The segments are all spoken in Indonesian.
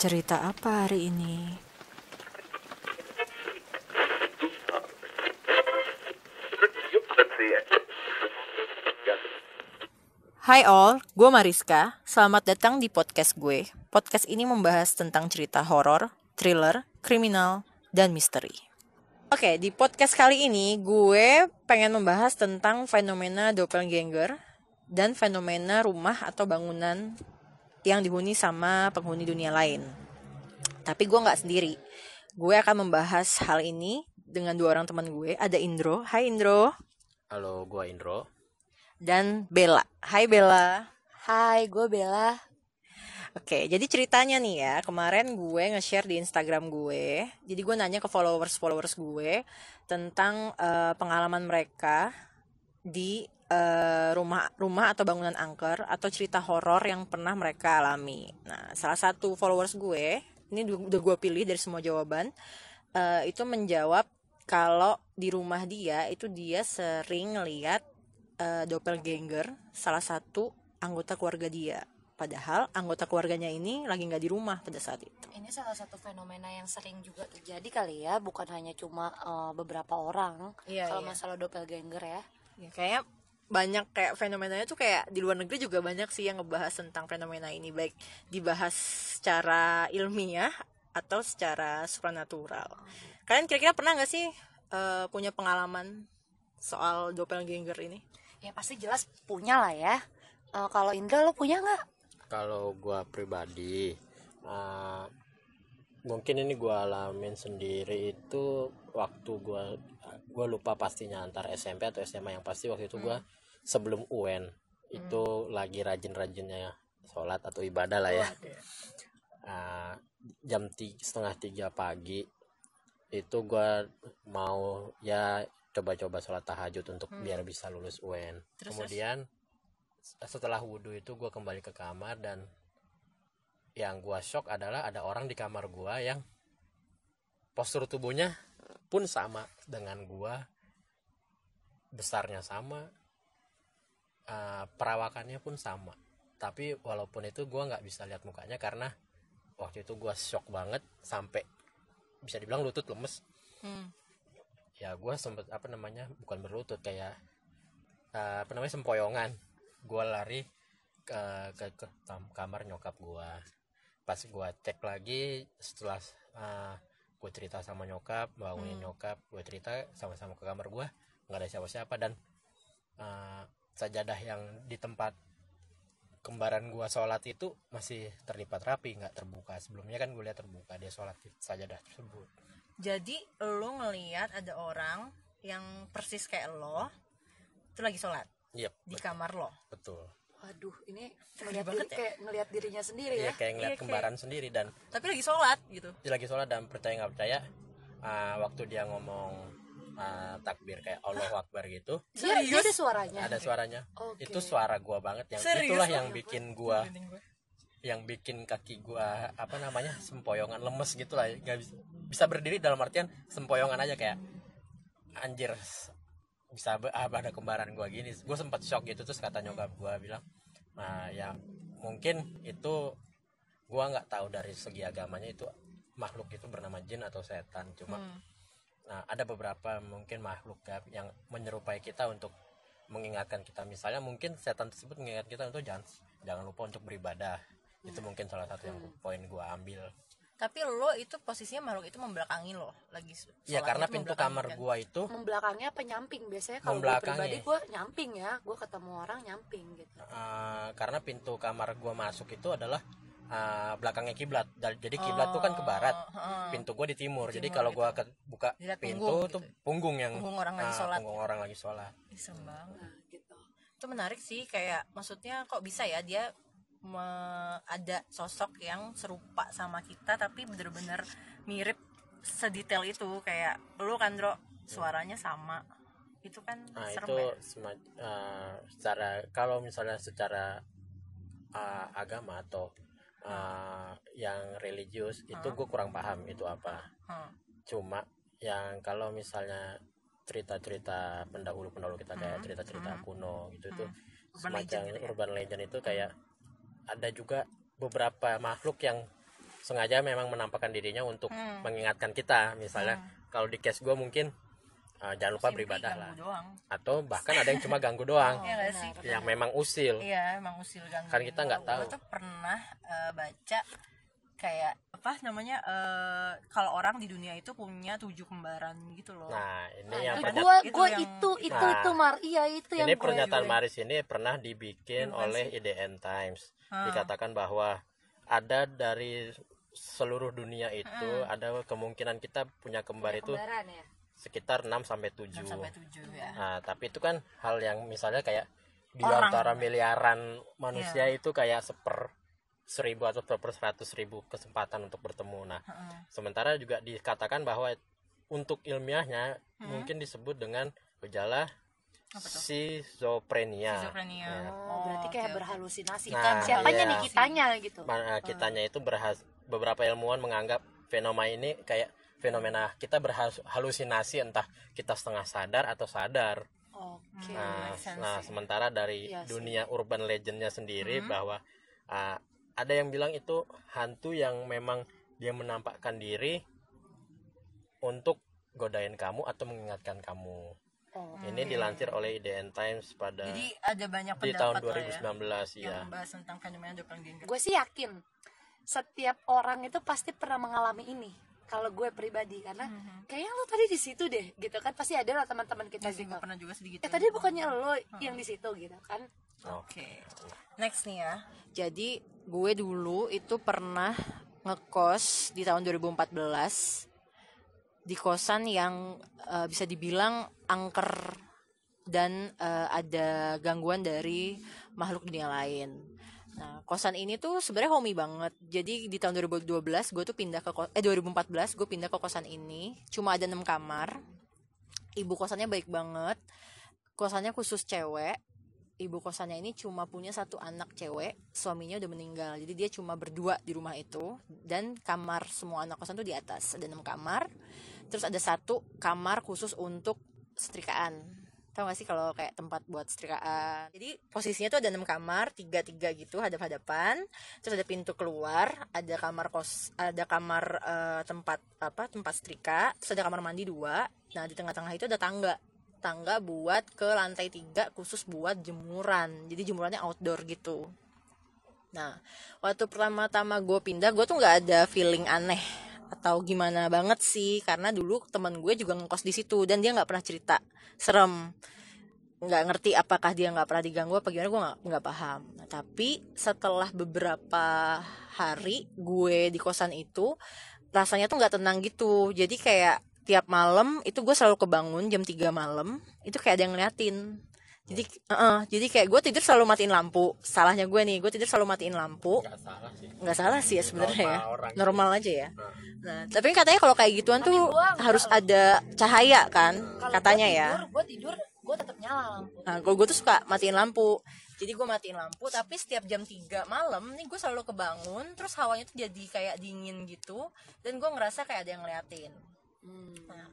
Cerita apa hari ini? Hai all, gue Mariska. Selamat datang di podcast gue. Podcast ini membahas tentang cerita horor, thriller, kriminal, dan misteri. Oke, di podcast kali ini gue pengen membahas tentang fenomena doppelganger dan fenomena rumah atau bangunan yang dihuni sama penghuni dunia lain. Tapi gue nggak sendiri. Gue akan membahas hal ini dengan dua orang teman gue. Ada Indro. Hai Indro. Halo, gua Indro. Dan Bella. Hai Bella. Hai, gue Bella. Oke, jadi ceritanya nih ya, kemarin gue nge-share di Instagram gue. Jadi gue nanya ke followers-followers gue tentang eh, pengalaman mereka di eh, rumah rumah atau bangunan angker atau cerita horor yang pernah mereka alami. Nah, salah satu followers gue, ini udah gue pilih dari semua jawaban, eh, itu menjawab kalau di rumah dia itu dia sering lihat eh, doppelganger salah satu anggota keluarga dia. Padahal anggota keluarganya ini lagi nggak di rumah pada saat itu. Ini salah satu fenomena yang sering juga terjadi kali ya, bukan hanya cuma eh, beberapa orang. Iya, Kalau iya. masalah doppelganger ya. Ya, kayak banyak kayak fenomenanya tuh kayak di luar negeri juga banyak sih yang ngebahas tentang fenomena ini baik dibahas secara ilmiah atau secara supranatural. Kalian kira-kira pernah nggak sih eh, punya pengalaman soal doppelganger ini? Ya pasti jelas punya lah ya. Eh, kalau Indra lo punya nggak? Kalau gua pribadi, uh, mungkin ini gua alamin sendiri itu waktu gua gua lupa pastinya antar SMP atau SMA yang pasti waktu itu gua sebelum UN itu lagi rajin-rajinnya sholat atau ibadah lah ya. Uh, jam tiga, setengah tiga pagi itu gua mau ya coba-coba sholat tahajud untuk biar bisa lulus UN. Terus, Kemudian setelah wudhu itu gue kembali ke kamar dan yang gua shock adalah ada orang di kamar gua yang postur tubuhnya pun sama dengan gua. Besarnya sama eh, perawakannya pun sama. Tapi walaupun itu gua nggak bisa lihat mukanya karena waktu itu gua shock banget sampai bisa dibilang lutut lemes. Hmm. ya gue sempet apa namanya bukan berlutut kayak eh, apa namanya sempoyongan. Gue lari ke, ke, ke kam- kamar nyokap gue pas gue cek lagi setelah gue cerita sama nyokap bangunin nyokap gue cerita sama-sama ke kamar gue nggak ada siapa-siapa. Dan eh, sajadah yang di tempat kembaran gua sholat itu masih terlipat rapi nggak terbuka. Sebelumnya kan gue lihat terbuka dia sholat di sajadah tersebut. Jadi lo ngeliat ada orang yang persis kayak lo itu lagi sholat Iya, di bet- kamar lo. betul. Waduh, ini ngeliat banget diri- ya. kayak ngeliat dirinya sendiri Iya ya. kayak ngeliat Iya, kayak- kembaran sendiri dan Tapi lagi sholat gitu. dia lagi sholat dan percaya nggak percaya ah, waktu dia ngomong ah, takbir kayak Allah Akbar gitu dia Serius? ada suaranya. ada suaranya Oke. itu suara gua banget yang Serius? itulah yang bikin gua yang bikin kaki gua apa namanya sempoyongan lemes gitu lah nggak bisa bisa berdiri dalam artian sempoyongan aja kayak anjir bisa ah, ada kembaran gua gini gue sempat shock gitu terus kata nyokap gua bilang nah ya mungkin itu gua nggak tahu dari segi agamanya itu makhluk itu bernama jin atau setan cuma Hmm. Nah, ada beberapa mungkin makhluk gaib yang menyerupai kita untuk mengingatkan kita. Misalnya mungkin setan tersebut mengingat kita untuk jangan jangan lupa untuk beribadah. Itu mungkin salah satu yang poin gua ambil. Tapi lo itu posisinya makhluk itu membelakangi lo lagi Ya karena itu pintu kamar kan? gua itu Membelakangnya apa nyamping? Biasanya kalau gue pribadi gue nyamping ya. Gue ketemu orang nyamping gitu. eh, karena pintu kamar gua masuk itu adalah eh, belakangnya kiblat. Jadi kiblat tuh kan ke barat. Oh, heeh. Pintu gua di timur. Jadi Timur kalau gua ke, buka Dilihat pintu punggung tuh gitu. punggung yang Punggung orang lagi ah, sholat. punggung orang lagi sholat. Ih, serem banget. Nah, gitu. Itu menarik sih kayak maksudnya kok bisa ya dia ada sosok yang serupa sama kita tapi bener-bener mirip sedetail itu kayak lo kan Dro suaranya sama itu kan Nah serem itu ya sema- eh, secara kalau misalnya secara eh, agama atau eh, yang religius itu gue kurang paham itu apa. Hmm. Cuma yang kalau misalnya cerita-cerita pendahulu-pendahulu kita kayak Hmm, cerita-cerita hmm. kuno gitu itu Urban semacam legend gitu ya? urban legend itu kayak ada juga beberapa makhluk yang sengaja memang menampakkan dirinya untuk Hmm. mengingatkan kita misalnya kalau di case gue mungkin uh, jangan lupa beribadah lah doang atau bahkan ada yang cuma ganggu doang Iya nggak sih yang memang usil Iya, emang usil ganggu. Kan kita nggak tahu. Gue tuh pernah eh, baca kayak apa namanya eh, kalau orang di dunia itu punya tujuh kembaran gitu loh. nah ini yang Eh, pernyataan gua itu gua yang- itu itu Nah, itu mar iya itu yang ini gue- pernyataan gue- Maris ini pernah dibikin Yang oleh sih? IDN Times Ah. dikatakan bahwa ada dari seluruh dunia itu ada kemungkinan kita punya kembar itu kembaran ya sekitar 6 sampai 7 6 sampai 7 ya. Nah, tapi itu kan hal yang misalnya kayak di Orang. antara miliaran manusia Iya. itu kayak seper seribu atau per seratus ribu kesempatan untuk bertemu. Nah, Heeh. sementara juga dikatakan bahwa untuk ilmiahnya Hmm. mungkin disebut dengan gejala Schizophrenia. Schizophrenia. Ya. oh, berarti kayak oke. berhalusinasi Nah, siapanya iya. nih kitanya gitu Ma- eh, kitanya itu berhas beberapa ilmuwan menganggap fenomena ini kayak fenomena kita berhalusinasi entah kita setengah sadar atau sadar. oke Nah, make sense nah sementara dari Iya sih. dunia urban legendnya sendiri Hmm. bahwa uh, ada yang bilang itu hantu yang memang dia menampakkan diri untuk godain kamu atau mengingatkan kamu. Oh. Ini dilansir oleh IDN Times pada Jadi ada banyak di tahun lah ya, 2019 yang ya. membahas tentang fenomena doppelganger. gue sih yakin setiap orang itu pasti pernah mengalami ini kalau gue pribadi karena kayaknya lo tadi di situ deh gitu kan pasti ada lah teman-teman kita Ya juga pernah juga sedikit. eh tadi bukannya lo yang di situ gitu kan Oke. Next nih ya. Jadi gue dulu itu pernah ngekos di tahun 2014 di kosan yang eh, bisa dibilang angker dan eh, ada gangguan dari makhluk dunia lain. Nah, kosan ini tuh sebenarnya homey banget. Jadi di tahun 2012 gue tuh pindah ke eh 2014 gue pindah ke kosan ini. Cuma ada 6 kamar. Ibu kosannya baik banget. Kosannya khusus cewek ibu kosannya ini cuma punya satu anak cewek suaminya udah meninggal jadi dia cuma berdua di rumah itu dan kamar semua anak kosan tuh di atas ada enam kamar terus ada satu kamar khusus untuk setrikaan. Tau gak sih kalau kayak tempat buat setrikaan? Jadi posisinya tuh ada enam kamar tiga tiga gitu hadap hadapan terus ada pintu keluar ada kamar kos ada kamar eh, tempat apa tempat setrika. Terus ada kamar mandi dua. Nah di tengah-tengah itu ada tangga. Tangga buat ke lantai tiga khusus buat jemuran. Jadi jemurannya outdoor gitu. Nah waktu pertama-tama gue pindah gue tuh nggak ada feeling aneh atau gimana banget sih? Karena dulu teman gue juga ngekos di situ dan dia nggak pernah cerita. Serem. Nggak ngerti apakah dia nggak pernah diganggu apa gimana gue nggak paham. Nah, tapi setelah beberapa hari gue di kosan itu rasanya tuh nggak tenang gitu. Jadi kayak tiap malam itu gue selalu kebangun jam 3 malam itu kayak ada yang ngeliatin jadi eh, jadi kayak gue tidur selalu matiin lampu salahnya gue nih gue tidur selalu matiin lampu Nggak salah sih. nggak salah sih ya sebenarnya ya Normal orang. normal aja ya Nah, nah tapi kan katanya kalau kayak gituan tuh gua harus loh. ada cahaya kan kalau katanya ya tidur, gue tidur gue tetap nyala lampu Nah, kalau gue tuh suka matiin lampu. Jadi gue matiin lampu, tapi setiap jam 3 malam nih gue selalu kebangun, terus hawanya tuh jadi kayak dingin gitu, dan gue ngerasa kayak ada yang ngeliatin. Hmm. Nah,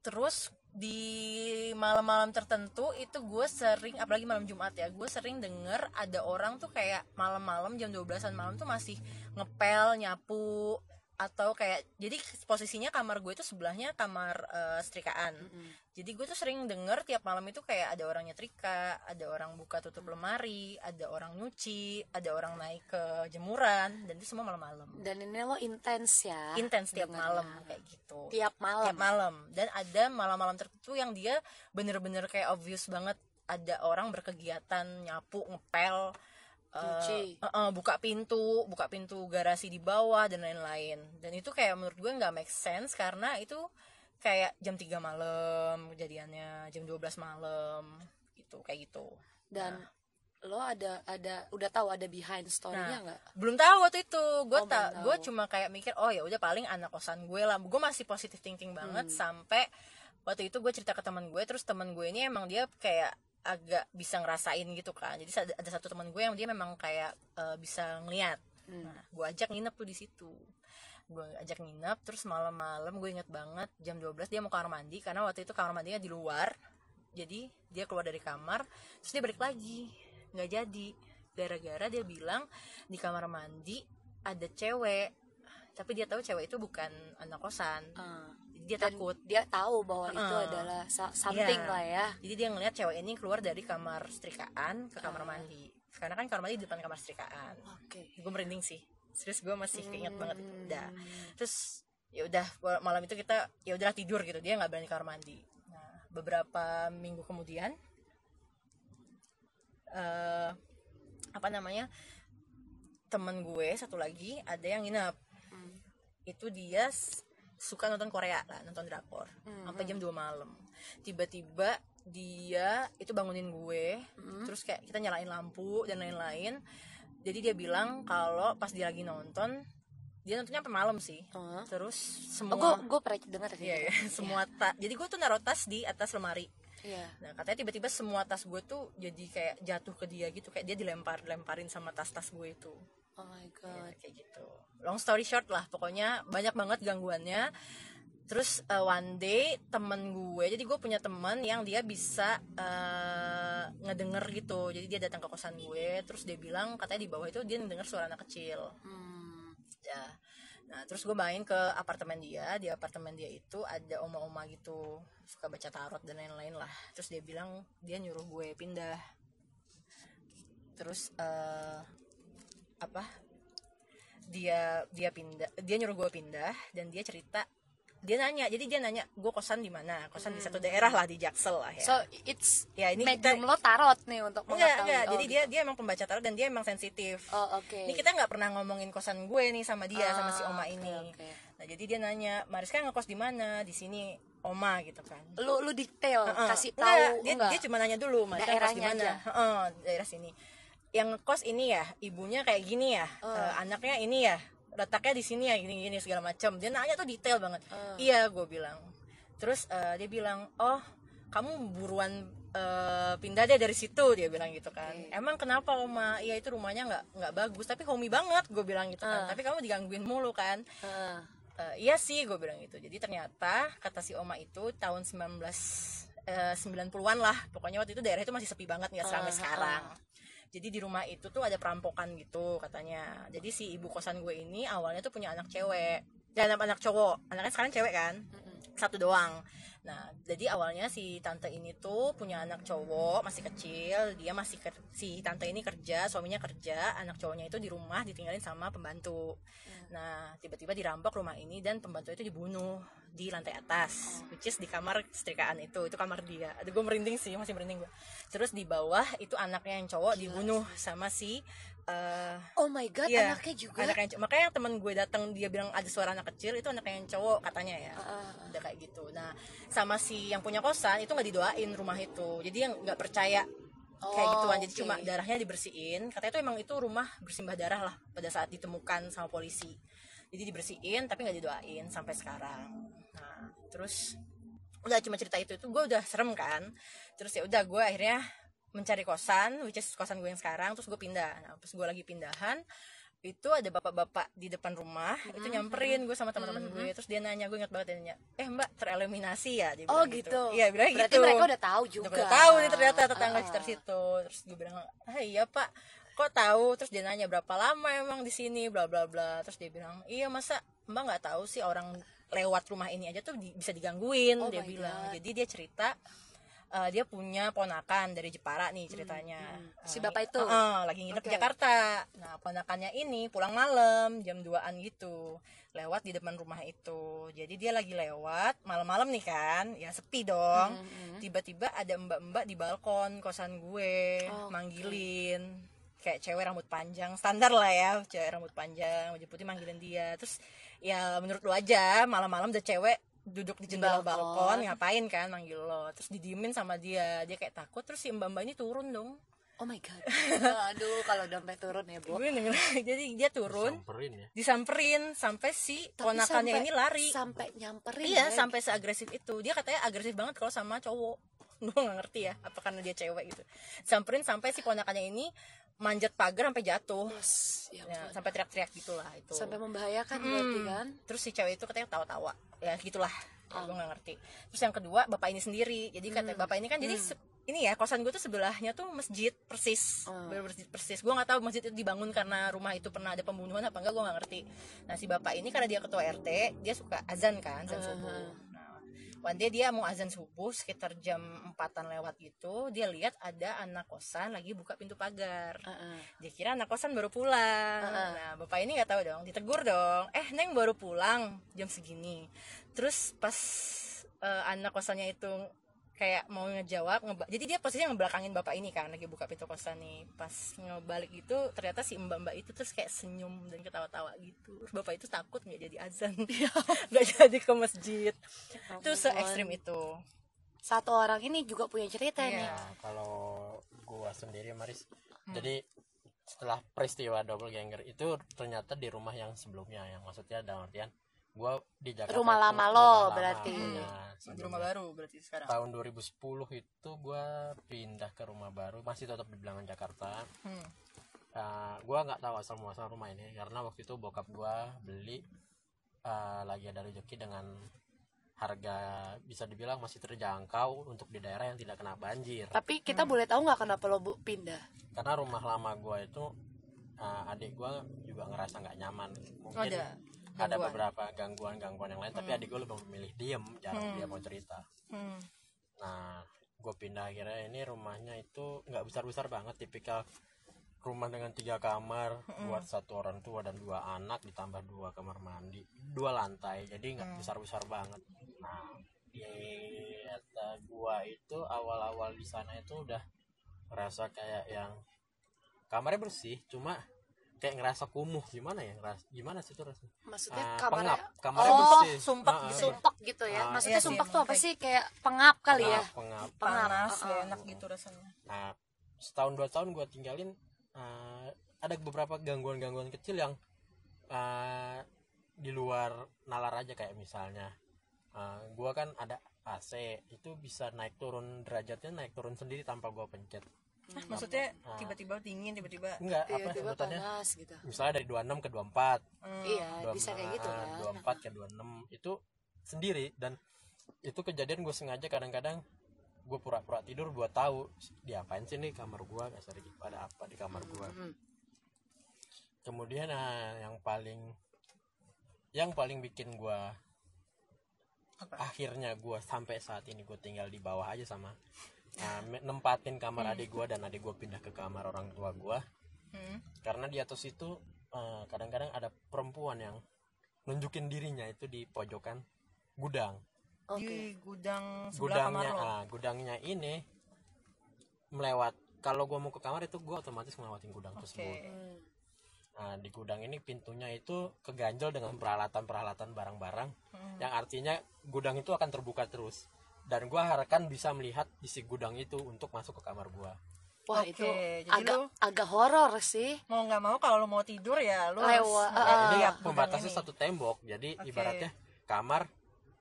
terus di malam-malam tertentu itu gue sering, apalagi malam Jumat ya, gue sering denger ada orang tuh kayak malam-malam jam 12-an malam tuh masih ngepel, nyapu, atau kayak jadi posisinya kamar gue itu sebelahnya kamar eh, setrikaan. Jadi gue tuh sering denger tiap malam itu kayak ada orang nyetrika ada orang buka tutup lemari ada orang nyuci ada orang naik ke jemuran dan itu semua malam-malam. Dan ini lo intens ya intens tiap malam kayak gitu. Tiap malam. Tiap malam. Dan ada malam-malam tertentu yang dia bener-bener kayak obvious banget. Ada orang berkegiatan nyapu ngepel Nyuci. eh, eh, buka pintu buka pintu garasi di bawah dan lain-lain. Dan itu kayak menurut gue nggak make sense karena itu kayak jam 3 malam kejadiannya jam 12 malam gitu kayak gitu. Dan lo ada ada udah tahu ada behind story-nya Nah, nggak? belum tahu waktu itu. Gue Oh, tak gue cuma kayak mikir oh ya udah paling anak kosan gue lah. Gue masih positive thinking banget Hmm. sampai waktu itu gue cerita ke teman gue terus teman gue ini emang dia kayak agak bisa ngerasain gitu kan. Jadi ada, ada satu teman gue yang dia memang kayak eh, bisa ngeliat. Hmm. nah gue ajak nginep tuh di situ. Gue ajak nginep terus malam-malam gue inget banget jam 12 dia mau kamar mandi karena waktu itu kamar mandinya di luar. Jadi dia keluar dari kamar terus dia balik lagi. Nggak jadi. Gara-gara dia bilang di kamar mandi ada cewek. Tapi dia tahu cewek itu bukan anak kosan. Ah. Dia dan takut. dia tahu bahwa itu Heeh. adalah sa- something Iya. lah ya. Jadi dia ngelihat cewek ini keluar dari kamar setrikaan ke kamar Ah. mandi. Karena kan kamar mandi di depan kamar setrikaan. Oke. Gue merinding sih. Serius gue masih keinget banget itu. Hmm. udah terus ya udah malam itu kita ya udah tidur gitu. Dia nggak berani ke kamar mandi. Nah beberapa minggu kemudian eh apa namanya temen gue satu lagi ada yang nginep. Hmm. itu dia suka nonton Korea lah nonton drakor Hmm, sampai jam 2 malam tiba-tiba dia itu bangunin gue Hmm. terus kayak kita nyalain lampu dan lain-lain jadi dia bilang kalau pas dia lagi nonton dia nontonnya sampai malam sih Oh. terus Oh, semua gue gue pernah dengar sih Iya, gitu. iya, semua ta- jadi gue tuh naruh tas di atas lemari Iya. nah katanya tiba-tiba semua tas gue tuh jadi kayak jatuh ke dia gitu kayak dia dilempar lemparin sama tas-tas gue itu Oh my Ya, god. kayak gitu. Long story short lah pokoknya banyak banget gangguannya. Terus uh, one day temen gue jadi gue punya temen yang dia bisa uh, ngedenger gitu. Jadi dia datang ke kosan gue terus dia bilang katanya di bawah itu dia ngedenger suara anak kecil. Hmm. ya. Nah terus gue main ke apartemen dia. Di apartemen dia itu ada oma-oma gitu. Suka baca tarot dan lain-lain lah. Terus dia bilang dia nyuruh gue pindah. Terus eh apa dia dia pindah dia nyuruh gue pindah dan dia cerita dia nanya jadi dia nanya gue kosan di mana? Kosan di satu daerah lah di Jaksel lah ya. So it's ya ini medium kita lo tarot nih untuk enggak enggak. Oh, jadi dia dia emang pembaca tarot dan dia emang sensitif. Oh oke. ini kita nggak pernah ngomongin kosan gue nih sama dia sama si Ah, oma oke, ini. nah jadi dia nanya Mariska ngekos di mana? Di sini oma gitu kan. Lu lu detail Heeh. kasih Enggak, tahu dia enggak? dia cuma nanya dulu Mariska ngekos di mana? aja. Heeh, daerah sini yang ngekos ini ya ibunya kayak gini ya Oh. Eh, anaknya ini ya letaknya di sini ya gini gini segala macam dia nanya tuh detail banget Oh. iya gue bilang terus eh, dia bilang oh kamu buruan eh, pindah deh dari situ dia bilang gitu kan Oke. emang kenapa oma iya itu rumahnya nggak nggak bagus tapi homey banget gue bilang gitu kan Ah. tapi kamu digangguin mulu kan Heeh. Eh, iya sih gue bilang gitu jadi ternyata kata si oma itu tahun 19 eh, 90-an lah pokoknya waktu itu daerah itu masih sepi banget nggak seramai Ah, sekarang. Jadi di rumah itu tuh ada perampokan gitu katanya. Jadi si ibu kosan gue ini awalnya tuh punya anak cewek. Dan anak, anak cowok. Anaknya sekarang cewek kan? Satu doang. Nah jadi awalnya si tante ini tuh punya anak cowok masih kecil. Dia masih ker- si tante ini kerja suaminya kerja. Anak cowoknya itu di rumah ditinggalin sama pembantu. Nah tiba-tiba dirampok rumah ini dan pembantu itu dibunuh di lantai atas which is di kamar setrikaan itu. Itu kamar dia. Aduh gue merinding sih masih merinding gue terus di bawah itu anaknya yang cowok dibunuh sama si eh, Oh my god, Iya, anaknya juga. anak yang cowok. makanya yang temen gue datang dia bilang ada suara anak kecil itu anak yang cowok katanya ya. Ah. udah kayak gitu. Nah sama si yang punya kosan itu nggak didoain rumah itu. Jadi yang nggak percaya. Kayak Oh, gituan jadi oke. cuma darahnya dibersihin. Katanya itu emang itu rumah bersimbah darah lah pada saat ditemukan sama polisi jadi dibersihin tapi nggak didoain sampai sekarang. Nah terus udah cuma cerita itu itu gue udah serem kan. Terus ya udah gue akhirnya mencari kosan which is kosan gue yang sekarang terus gue pindah. Nah pas gue lagi pindahan itu ada bapak-bapak di depan rumah itu nyamperin gue sama teman-teman gue terus dia nanya gue ingat banget dia nanya eh mbak tereliminasi ya? Dia Oh bilang gitu. iya bilang Berarti gitu. mereka udah tahu juga. Udah tahu nih ternyata tetangga Ah, sekitar situ. Terus gue bilang ah iya pak kok tahu terus dia nanya berapa lama emang di sini bla bla bla terus dia bilang iya masa mbak nggak tahu sih orang lewat rumah ini aja tuh di- bisa digangguin Oh dia bilang God. jadi dia cerita eh, dia punya ponakan dari Jepara nih ceritanya hmm. Si Eh, bapak itu? eh, eh, lagi nginep di Oke. Jakarta nah ponakannya ini pulang malam jam 2an gitu lewat di depan rumah itu jadi dia lagi lewat malam-malam nih kan ya sepi dong Hmm, hmm. tiba-tiba ada mbak-mbak di balkon kosan gue Oke. manggilin kayak cewek rambut panjang standar lah ya cewek rambut panjang baju putih manggilin dia terus ya menurut lu aja malam-malam ada cewek duduk di jendela balkon. balkon ngapain kan manggil lo terus didiemin sama dia dia kayak takut terus si mbak-mbak ini turun dong Oh my god. Aduh, kalau dompet turun ya, Bu. jadi dia turun samperin ya disamperin sampai si Tapi ponakannya sampai- ini lari Sampai nyamperin. iya ya. sampai seagresif itu dia katanya agresif banget kalau sama cowok gue nggak ngerti ya apa karena dia cewek gitu samperin sampai si ponakannya ini manjat pagar sampai jatuh. Ya ya, sampai teriak-teriak gitulah itu. Sampai membahayakan Mm. berarti kan. terus si cewek itu katanya tawa-tawa ya gitulah. Ya, gue nggak ngerti. Terus yang kedua bapak ini sendiri. Jadi kata bapak ini kan jadi se- ini ya kosan gue tuh sebelahnya tuh masjid persis. Bener masjid persis. Gue nggak tahu masjid itu dibangun karena rumah itu pernah ada pembunuhan apa enggak gue nggak ngerti. Nah si bapak ini karena dia ketua rt dia suka azan kan azan subuh. nah one day dia mau azan subuh sekitar jam empatan lewat gitu dia lihat ada anak kosan lagi buka pintu pagar. Heeh. dia kira anak kosan baru pulang. Nah bapak ini nggak tahu dong ditegur dong. Eh neng baru pulang jam segini. Terus pas eh, anak kosannya itu kayak mau ngejawab ngeba- jadi dia posisinya ngebelakangin bapak ini kan lagi buka pintu kosan nih. Pas ngebalik itu ternyata si mbak mbak itu terus kayak senyum dan ketawa-tawa gitu. Terus bapak itu takut nggak jadi azan. Nggak jadi ke masjid. Itu se ekstrim itu. Satu orang ini juga punya cerita nih Iya. Nah, kalau gua sendiri Maris jadi setelah peristiwa double ganger itu ternyata di rumah yang sebelumnya yang maksudnya dalam artian gua di Jakarta Rumah itu lama rumah lo lama. berarti. Nah, di sebelumnya. rumah baru berarti sekarang tahun 2010 itu gua pindah ke rumah baru masih tetap di bilangan Jakarta Hmm. Uh, gua nggak tahu asal muasal rumah ini karena waktu itu bokap gua beli uh, lagi ada rezeki dengan harga bisa dibilang masih terjangkau untuk di daerah yang tidak kena banjir tapi kita boleh tahu nggak kenapa lo bu pindah karena rumah lama gua itu uh, adik gua juga ngerasa nggak nyaman mungkin ada ada gangguan. beberapa gangguan-gangguan yang lain tapi adik gua lebih memilih diem jarang dia mau cerita Hmm. Nah, gue pindah akhirnya ini rumahnya itu nggak besar-besar banget, tipikal rumah dengan tiga kamar buat satu orang tua dan dua anak ditambah dua kamar mandi, dua lantai, jadi nggak besar-besar banget. Nah, di kata gua itu awal-awal di sana itu udah ngerasa kayak yang kamarnya bersih, cuma kayak ngerasa kumuh gimana ya? Ngeras gimana sih itu rasanya? Maksudnya Ah, kamarnya pengap kamarnya Oh, bersih. Sumpek Ah, ah, gitu. sumpek gitu ya. Ah, maksudnya iya sumpek tuh apa sih? Kayak pengap kali ya? Pengap, pengap. Pengap panas Ah, gak ah. enak gitu rasanya. Nah, setahun dua tahun gue tinggalin eh, ada beberapa gangguan-gangguan kecil yang eh, di luar nalar aja. Kayak misalnya eh, gua kan ada AC itu bisa naik turun derajatnya naik turun sendiri tanpa gua pencet. Nah, maksudnya tiba-tiba dingin tiba-tiba Enggak, apa tiba-tiba sebutannya? panas gitu Misalnya dari 26 ke 24. hmm, iya 25, bisa kayak gitu kan 24 ke 26 itu sendiri dan itu kejadian gue sengaja kadang-kadang gue pura-pura tidur gue tahu diapain sih nih kamar gue nggak sering ada apa di kamar gue Hmm. kemudian nah, yang paling yang paling bikin gue Apa? akhirnya gue sampai saat ini gue tinggal di bawah aja sama nah, me- nempatin kamar adik gue dan adik gue pindah ke kamar orang tua gue hmm. karena di atas itu eh, kadang-kadang ada perempuan yang nunjukin dirinya itu di pojokan gudang. Oke. Di gudang sebelah kamar gudangnya lo? ah, gudangnya ini melewat kalau gua mau ke kamar itu gua otomatis melewatin gudang oke. tersebut. Hmm. nah di gudang ini pintunya itu keganjel dengan peralatan-peralatan barang-barang Hmm. yang artinya gudang itu akan terbuka terus dan gua harapkan bisa melihat isi gudang itu untuk masuk ke kamar gua wah Oke, itu jadi agak lu- agak horor sih mau nggak mau kalau lo mau tidur ya lo Lewat, harus ah, jadi lihat gudang pembatasnya ini. satu tembok jadi Oke. ibaratnya kamar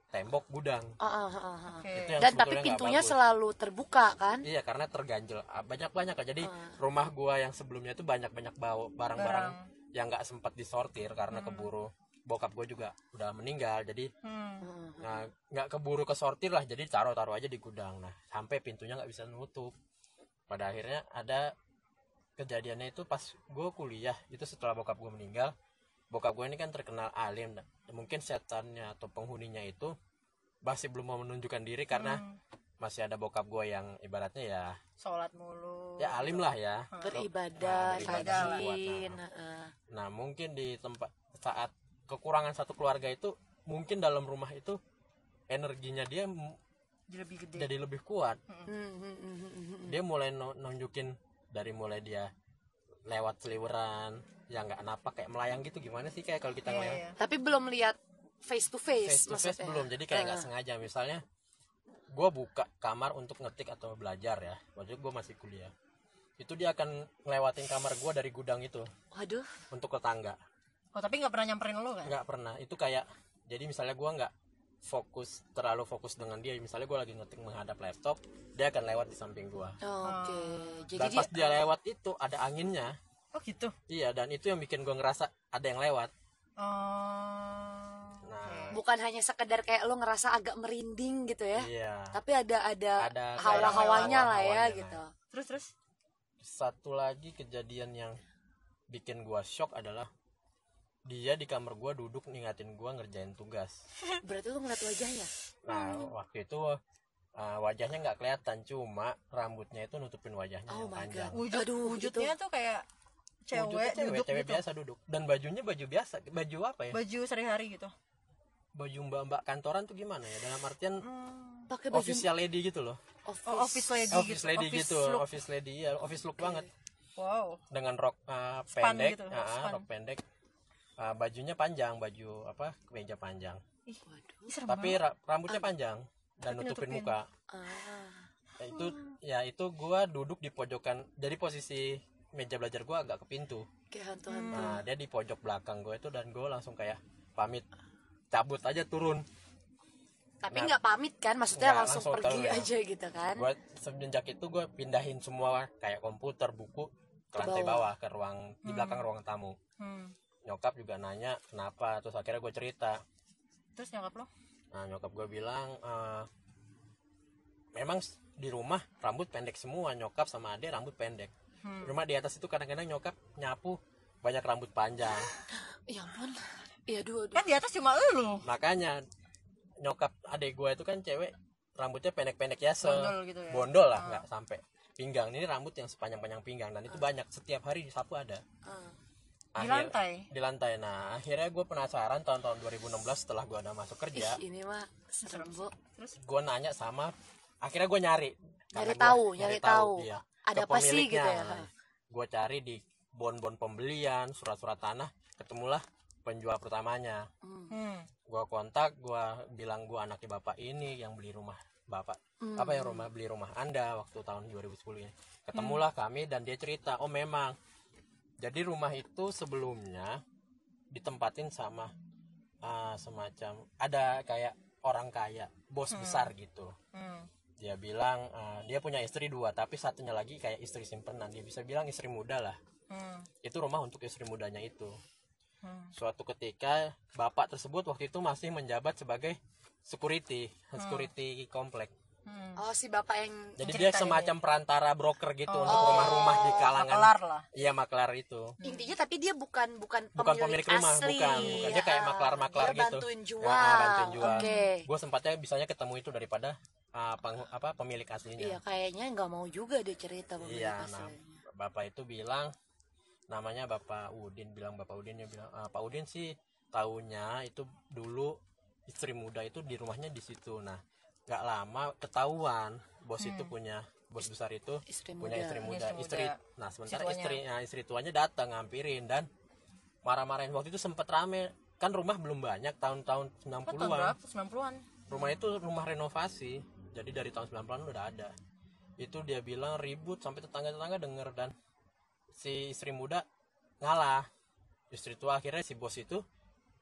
tembok gudang Ah, ah, ah, ah. Oke. Itu yang dan tapi pintunya selalu terbuka kan Iya karena terganjel banyak banyak jadi Ah. rumah gua yang sebelumnya itu banyak banyak bawa barang-barang Barang. yang nggak sempat disortir karena keburu bokap gue juga udah meninggal jadi Hmm. Hmm. nah, nggak keburu kesortir lah jadi taruh taruh aja di gudang nah sampai pintunya nggak bisa nutup pada akhirnya ada kejadiannya itu pas gue kuliah itu setelah bokap gue meninggal bokap gue ini kan terkenal alim dan mungkin setannya atau penghuninya itu masih belum mau menunjukkan diri karena Hmm. masih ada bokap gue yang ibaratnya ya sholat mulu ya alim lah ya beribadah Nah, beribadah lah. rajin ah. nah mungkin di tempat saat kekurangan satu keluarga itu mungkin dalam rumah itu energinya dia jadi lebih gede. jadi lebih kuat. Hmm, hmm, hmm, dia mulai nu- nunjukin dari mulai dia lewat seliweran yang nggak napak kayak melayang gitu gimana sih kayak kalau kita ngeliat? iya. tapi belum lihat face to face, face to face maksudnya. belum jadi kayak nggak Ah. sengaja. Misalnya gue buka kamar untuk ngetik atau belajar ya. Waktu gue masih kuliah. Itu dia akan ngelewatin kamar gue dari gudang itu. Waduh. Untuk ke tangga oh tapi nggak pernah nyamperin lo kan? Nggak pernah. Itu kayak jadi misalnya gua nggak fokus terlalu fokus dengan dia. Misalnya gua lagi ngetik menghadap laptop dia akan lewat di samping gua. Oke. Jadi dan pas dia lewat itu ada anginnya. Oh gitu? Iya dan itu yang bikin gua ngerasa ada yang lewat. Oh nah. bukan hanya sekedar kayak lo ngerasa agak merinding gitu ya iya. tapi ada ada, Ada hawa-hawanya lah ya hawa-hawanya gitu. Terus terus? Satu lagi kejadian yang bikin gua shock adalah dia di kamar gua duduk ngingatin gua ngerjain tugas. Berarti lo ngeliat wajahnya? Nah waktu itu uh, wajahnya nggak kelihatan cuma rambutnya itu nutupin wajahnya Oh yang my panjang. God. wujud Aduh, wujudnya tuh kayak cewek, Wujudnya cewek, duduk cewek gitu. biasa duduk. Dan bajunya baju biasa baju apa ya? Baju sehari-hari gitu. Baju mbak mbak kantoran tuh gimana ya? Dalam artian pakai baju official lady gitu loh. Office, oh, office lady office gitu lady office gitu look. office lady ya office look banget. Wow. Dengan rok uh, Span pendek gitu, ah, span. rok pendek Uh, bajunya panjang baju apa kemeja panjang. Ih, Waduh. tapi ra- rambutnya panjang dan Tapi nutupin, nutupin. muka. Ah. Ya, itu ya itu gua duduk di pojokan jadi posisi meja belajar gua agak ke pintu. Kayak hantu-hantu. Nah dia di pojok belakang gue itu dan gue langsung kayak pamit. Cabut aja turun. Tapi Nah, nggak pamit kan? Maksudnya nggak, langsung, langsung pergi turun. aja gitu kan? Gue semenjak itu gue pindahin semua kayak komputer buku ke Ke lantai bawah. bawah ke ruang di belakang ruang tamu. Hmm. Nyokap juga nanya kenapa? Terus akhirnya gue cerita. Terus nyokap lo? Nah nyokap gue bilang "Eh, memang di rumah rambut pendek semua nyokap sama adek rambut pendek. Hmm. cuma di atas itu kadang-kadang nyokap nyapu banyak rambut panjang. Ya ampun. Iya aduh kan di atas cuma lu. Makanya nyokap adek gue itu kan cewek rambutnya pendek-pendek ya se Bondol gitu ya? bondol lah nggak sampai pinggang. Ini rambut yang sepanjang-panjang pinggang dan itu banyak. Setiap hari disapu ada Ah. di Akhir- lantai di lantai nah akhirnya gue penasaran tahun-tahun 2016 setelah gue udah masuk kerja Ih, ini mah serem bu terus gue nanya sama akhirnya gue nyari Nyari gua tahu, nyari tahu. iya, Ada apa sih gitu ya? gue cari di bon-bon pembelian surat-surat tanah ketemulah penjual pertamanya hmm. gue kontak gue bilang gue anaknya bapak ini yang beli rumah bapak Hmm. apa yang rumah beli rumah anda waktu tahun 2010 ini ketemulah kami dan dia cerita oh memang jadi rumah itu sebelumnya ditempatin sama ah, semacam ada kayak orang kaya bos besar gitu. Hmm. dia bilang ah, dia punya istri dua tapi satunya lagi kayak istri simpenan. Dia bisa bilang istri muda lah. Hmm. itu rumah untuk istri mudanya itu. Hmm. suatu ketika bapak tersebut waktu itu masih menjabat sebagai security security komplek Hmm. oh si bapak yang jadi dia ini. semacam perantara broker gitu untuk rumah-rumah di kalangan. Kelar lah. Iya maklar itu. Intinya tapi dia bukan bukan bukan pemilik, pemilik rumah asli. bukan bukan. Dia kayak Ah, maklar-maklar dia gitu. bantuin jual. Ya, ah, bantuin jual. Oke. Gue sempatnya bisanya ketemu itu daripada ah, peng- apa pemilik aslinya. Iya kayaknya nggak mau juga dia cerita pemilik Iya, nah aslinya. bapak itu bilang namanya bapak Udin bilang bapak Udin dia bilang "Ah, Pak Udin sih tahunya itu dulu istri muda itu di rumahnya di situ. Nah, nggak lama ketahuan bos itu punya bos besar itu Istri punya muda. istri muda. istri Istri, muda. nah sementara istri nah, istri tuanya datang ngampirin dan marah-marahin. Waktu itu sempet rame. Kan rumah belum banyak tahun-tahun Kan tahun 90-an berapa? 90-an rumah itu rumah renovasi. Jadi dari tahun 90-an udah ada. Itu dia bilang ribut sampai tetangga-tetangga denger dan si istri muda ngalah. Istri tua akhirnya si bos itu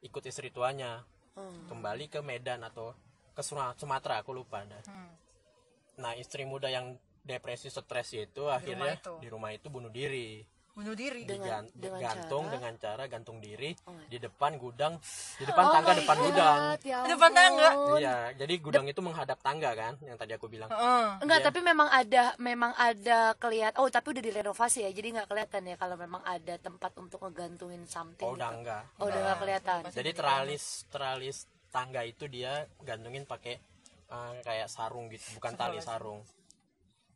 ikut istri tuanya Hmm. kembali ke Medan atau ke Sumatera aku lupa dah. Hmm. nah istri muda yang depresi stres itu akhirnya itu. di rumah itu bunuh diri bunuh diri Dengan- Digan- dengan gantung cara? dengan cara gantung diri Oh my di depan gudang di depan Oh tangga depan God, gudang ya Di depan tangga? iya jadi gudang itu menghadap tangga kan yang tadi aku bilang Heeh. Enggak, Iya. tapi memang ada memang ada kelihatan. Oh, tapi udah direnovasi ya. Jadi nggak kelihatan ya kalau memang ada tempat untuk ngegantungin something. oh udah gitu. enggak Oh, udah nggak kelihatan. jadi teralis teralis tangga itu dia gantungin pakai eh, kayak sarung gitu bukan tali sarung.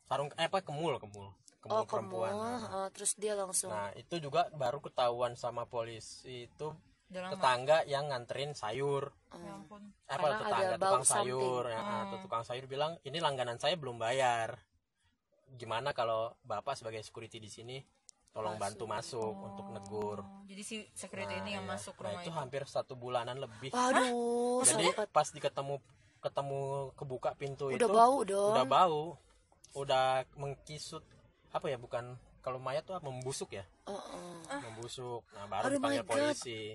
Sarung eh apa kemul kemul. Kemul Oh, perempuan. Kamu. Nah, Oh, terus dia langsung. nah itu juga baru ketahuan sama polisi itu tetangga yang nganterin sayur. Ya ampun. apa Karena tetangga tukang sayur ya, ah, tuh tukang sayur bilang ini langganan saya belum bayar. Gimana kalau bapak sebagai security di sini tolong bantu masuk untuk negur. Oh, jadi si security Nah, ini yang iya. masuk Nah, rumah itu itu. hampir satu bulanan lebih. Waduh, jadi pas diketemu ketemu kebuka pintu Udah itu bau dong. udah bau udah mengkisut apa ya bukan kalau mayat tuh membusuk ya? Oh, oh. membusuk. Nah baru Aduh, dipanggil polisi.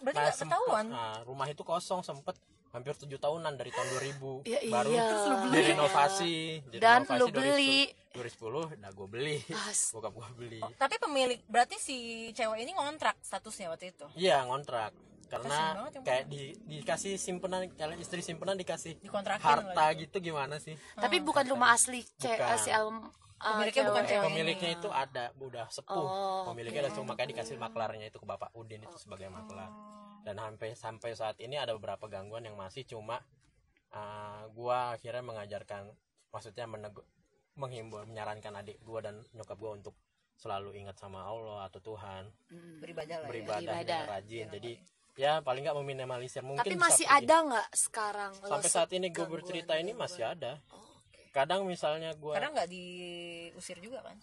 Berarti nah, nggak sempet- ketahuan. nah, rumah itu kosong sempet hampir tujuh tahunan dari tahun 2000 Ya baru iya. Terus lu beli. direnovasi Dan lu beli. 2010 nah gue beli bokap gue beli Oh, tapi pemilik berarti si cewek ini ngontrak statusnya waktu itu. iya ngontrak karena banget kayak di, dikasih simpenan kalau istri simpenan dikasih harta lagi. gitu gimana sih tapi bukan rumah asli ce- Bukan. si album uh, Pemiliknya bukan cewek. cewek. pemiliknya itu ada udah sepuh Oh, pemiliknya udah sepuh makanya dikasih maklarnya itu ke bapak Udin itu sebagai maklar dan sampai sampai saat ini ada beberapa gangguan yang masih cuma uh, gua akhirnya mengajarkan maksudnya menego, menghimbau menyarankan adik gua dan nyokap gua untuk selalu ingat sama Allah atau Tuhan. Beribadah lah ya. beribadah Beribadah. dengan rajin. Jadi ya paling nggak meminimalisir. Mungkin tapi masih ada nggak sekarang sampai saat ini gue bercerita ini masih ada. Oh, oke. kadang misalnya gue karena nggak diusir juga kan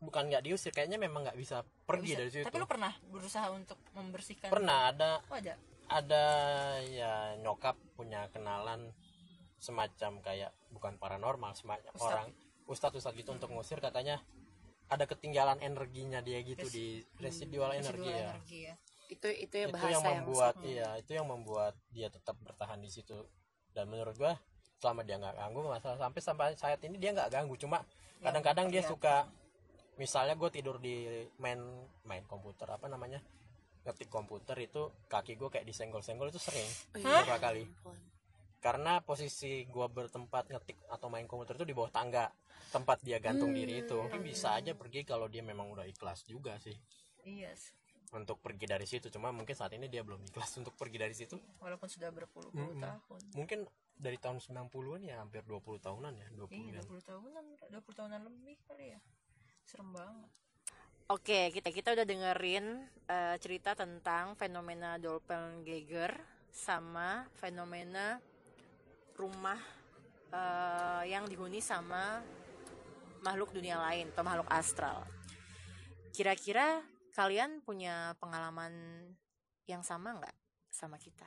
bukan nggak diusir kayaknya memang nggak bisa pergi Bisa. dari situ. Tapi lu pernah berusaha untuk membersihkan? Pernah ada. Oh ada? Ada ya nyokap punya kenalan semacam kayak bukan paranormal semacam Ustadz. orang ustadz ustadz gitu untuk ngusir katanya ada ketinggalan energinya dia gitu Res- di residual energi residual ya. energi ya. Itu itu ya itu bahasa yang yang, membuat iya itu yang membuat dia tetap bertahan di situ. Dan menurut gua selama dia nggak ganggu masalah sampai sampai saat ini dia nggak ganggu. Cuma Ya, kadang-kadang dia terlihat. suka misalnya gue tidur di main main komputer apa namanya ngetik komputer itu kaki gue kayak disenggol-senggol itu sering Oh, iya. beberapa kali ampun. karena posisi gua bertempat ngetik atau main komputer itu di bawah tangga tempat dia gantung diri itu Hmm. Mungkin bisa aja pergi kalau dia memang udah ikhlas juga sih iya sih. untuk pergi dari situ cuma mungkin saat ini dia belum ikhlas untuk pergi dari situ walaupun sudah berpuluh-puluh Mm-mm. tahun mungkin dari tahun 90-an ya hampir 20 tahunan ya 20 iya an 20 tahunan 20 tahunan lebih kali ya serem banget Oke, kita kita udah dengerin eh, cerita tentang fenomena doppelganger sama fenomena rumah eh, yang dihuni sama makhluk dunia lain atau makhluk astral. Kira-kira kalian punya pengalaman yang sama nggak sama kita?